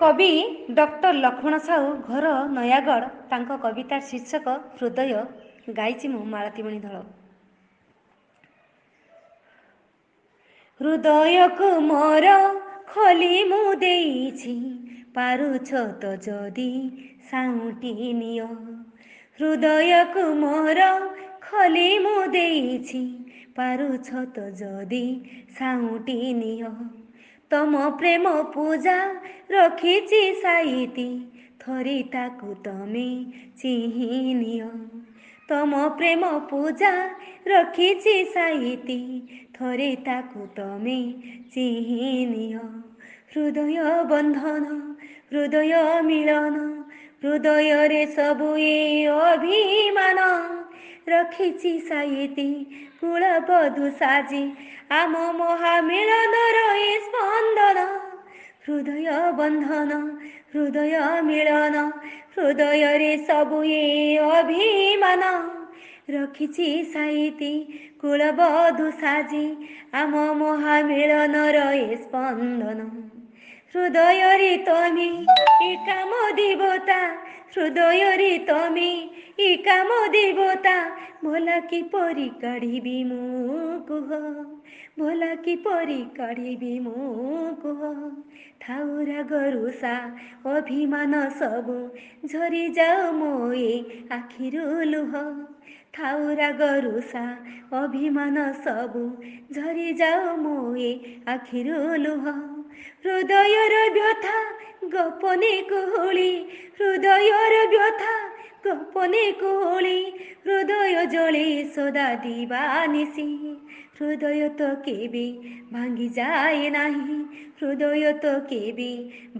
କବି ଡକ୍ଟର ଲକ୍ଷ୍ମଣ ସାହୁ ଘର ନୟାଗଡ଼ ତାଙ୍କ କବିତା ଶୀର୍ଷକ ହୃଦୟ ଗାଇଛି ମୁଁ ମାଳତୀମଣି ଦଳ ହୃଦୟକୁ ମୋର ଖୋଲି ମୁଁ ଦେଇଛି ପାରୁଛ ତ ଯଦି ସାଉଁଟି ନିଅ ହୃଦୟକୁ ମୋର ଖୋଲି ମୁଁ ଦେଇଛି ପାରୁଛ ତ ଯଦି ସାଉଁଟି ନିଅ ତମ ପ୍ରେମ ପୂଜା ରଖିଛି ସାଇତି ଥରେ ତାକୁ ତମେ ଚିହିଁ ନିଅ ତମ ପ୍ରେମ ପୂଜା ରଖିଛି ସାଇତି ଥରେ ତାକୁ ତମେ ଚିହିଁ ନିଅ ହୃଦୟ ବନ୍ଧନ ହୃଦୟ ମିଳନ ହୃଦୟରେ ସବୁ ଏ ଅଭିମାନ ରଖିଛି ସାଇତି କୁଳବଧୁ ସାଜି ଆମ ମହାମିଳନର ଏ ସ୍ପନ୍ଦନ ହୃଦୟ ବନ୍ଧନ ହୃଦୟ ମିଳନ ହୃଦୟରେ ସବୁ ଏ ଅଭିମାନ ରଖିଛି ସାଇତି କୁଳବଧୁ ସାଜି ଆମ ମହାମିଳନର ଏ ସ୍ପନ୍ଦନ হৃদয়রি তুমি ই কাম দেবতা হৃদয়রি তুমি ই কাম দেবতা ভোলা কিপরি কাঢ়িবি মো কুহ ভোলা কিপরি কাঢ়িবি মো কুহ ଥାଉ ରାଗରୁଷା ଅଭିମାନ ସବୁ ଝରିଯାଉ ମୋ ଏ ଆଖିରୁ ଲୁହ ଥାଉ ରାଗରୁଷା ଅଭିମାନ ସବୁ ଝରିଯାଉ ମୋ ଏ ଆଖିରୁ ଲୁହ হৃদয়র ব্যথা গোপনে কুহুলি হৃদয়র ব্যথা গোপনে কুহুলি হৃদয় জলে সদা দিবানিসি হৃদয় তো কেবে ভাঙ্গি যায় নাহি হৃদয় তো কেবে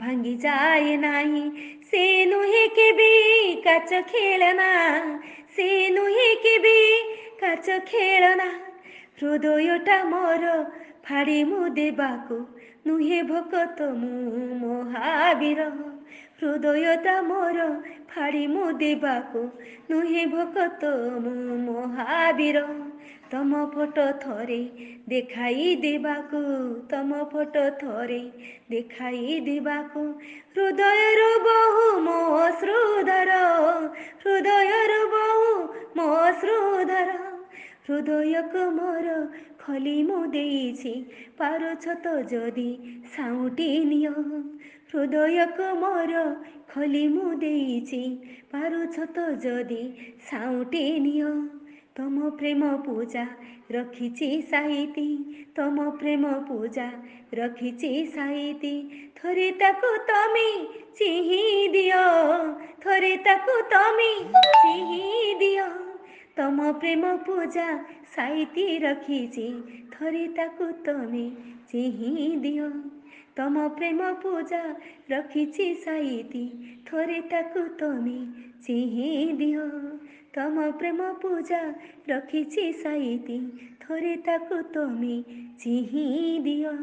ভাঙ্গি যায় নাহি সে নুহে কেবে কাচ খেলনা সে নুহে কেবে কাচ খেলনা হৃদয়টা মোর ফাড়ি মু দেবাকু নুহে ಭಕತ ಮು মহাবীর হৃদয়টা মোর ফাড়ি মু দেবাকু নুহে ভকত মু মহাবীর তম ফট থরে দেখাই দেবাকু তম ফট থরে দেখাই দেবাকু হৃদয়ের বহু মো শ্রুধর হৃদয়ের বহু হৃদয়ক মর খলি মু দেইছি পার ছত যদি সাউটি নিও হৃদয়ক মর খলি মু দেইছি পার ছত যদি সাউটি নিও তম প্রেম পূজা রখিছি সাইতি তম প্রেম পূজা রখিছি সাইতি থরে তাকু তমি চিহি দিও থরে তাকু তমি চিহি দিও ତମ ପ୍ରେମ ପୂଜା ସାଇତି ରଖିଛି ଥରେ ତାକୁ ତମେ ଚିହିଁ ଦିଅ ତମ ପ୍ରେମ ପୂଜା ରଖିଛି ସାଇତି ଥରେ ତାକୁ ତମେ ଚିହିଁ ଦିଅ ତମ ପ୍ରେମ ପୂଜା ରଖିଛି ସାଇତି ଥରେ ତାକୁ ତମେ ଚିହିଁ ଦିଅ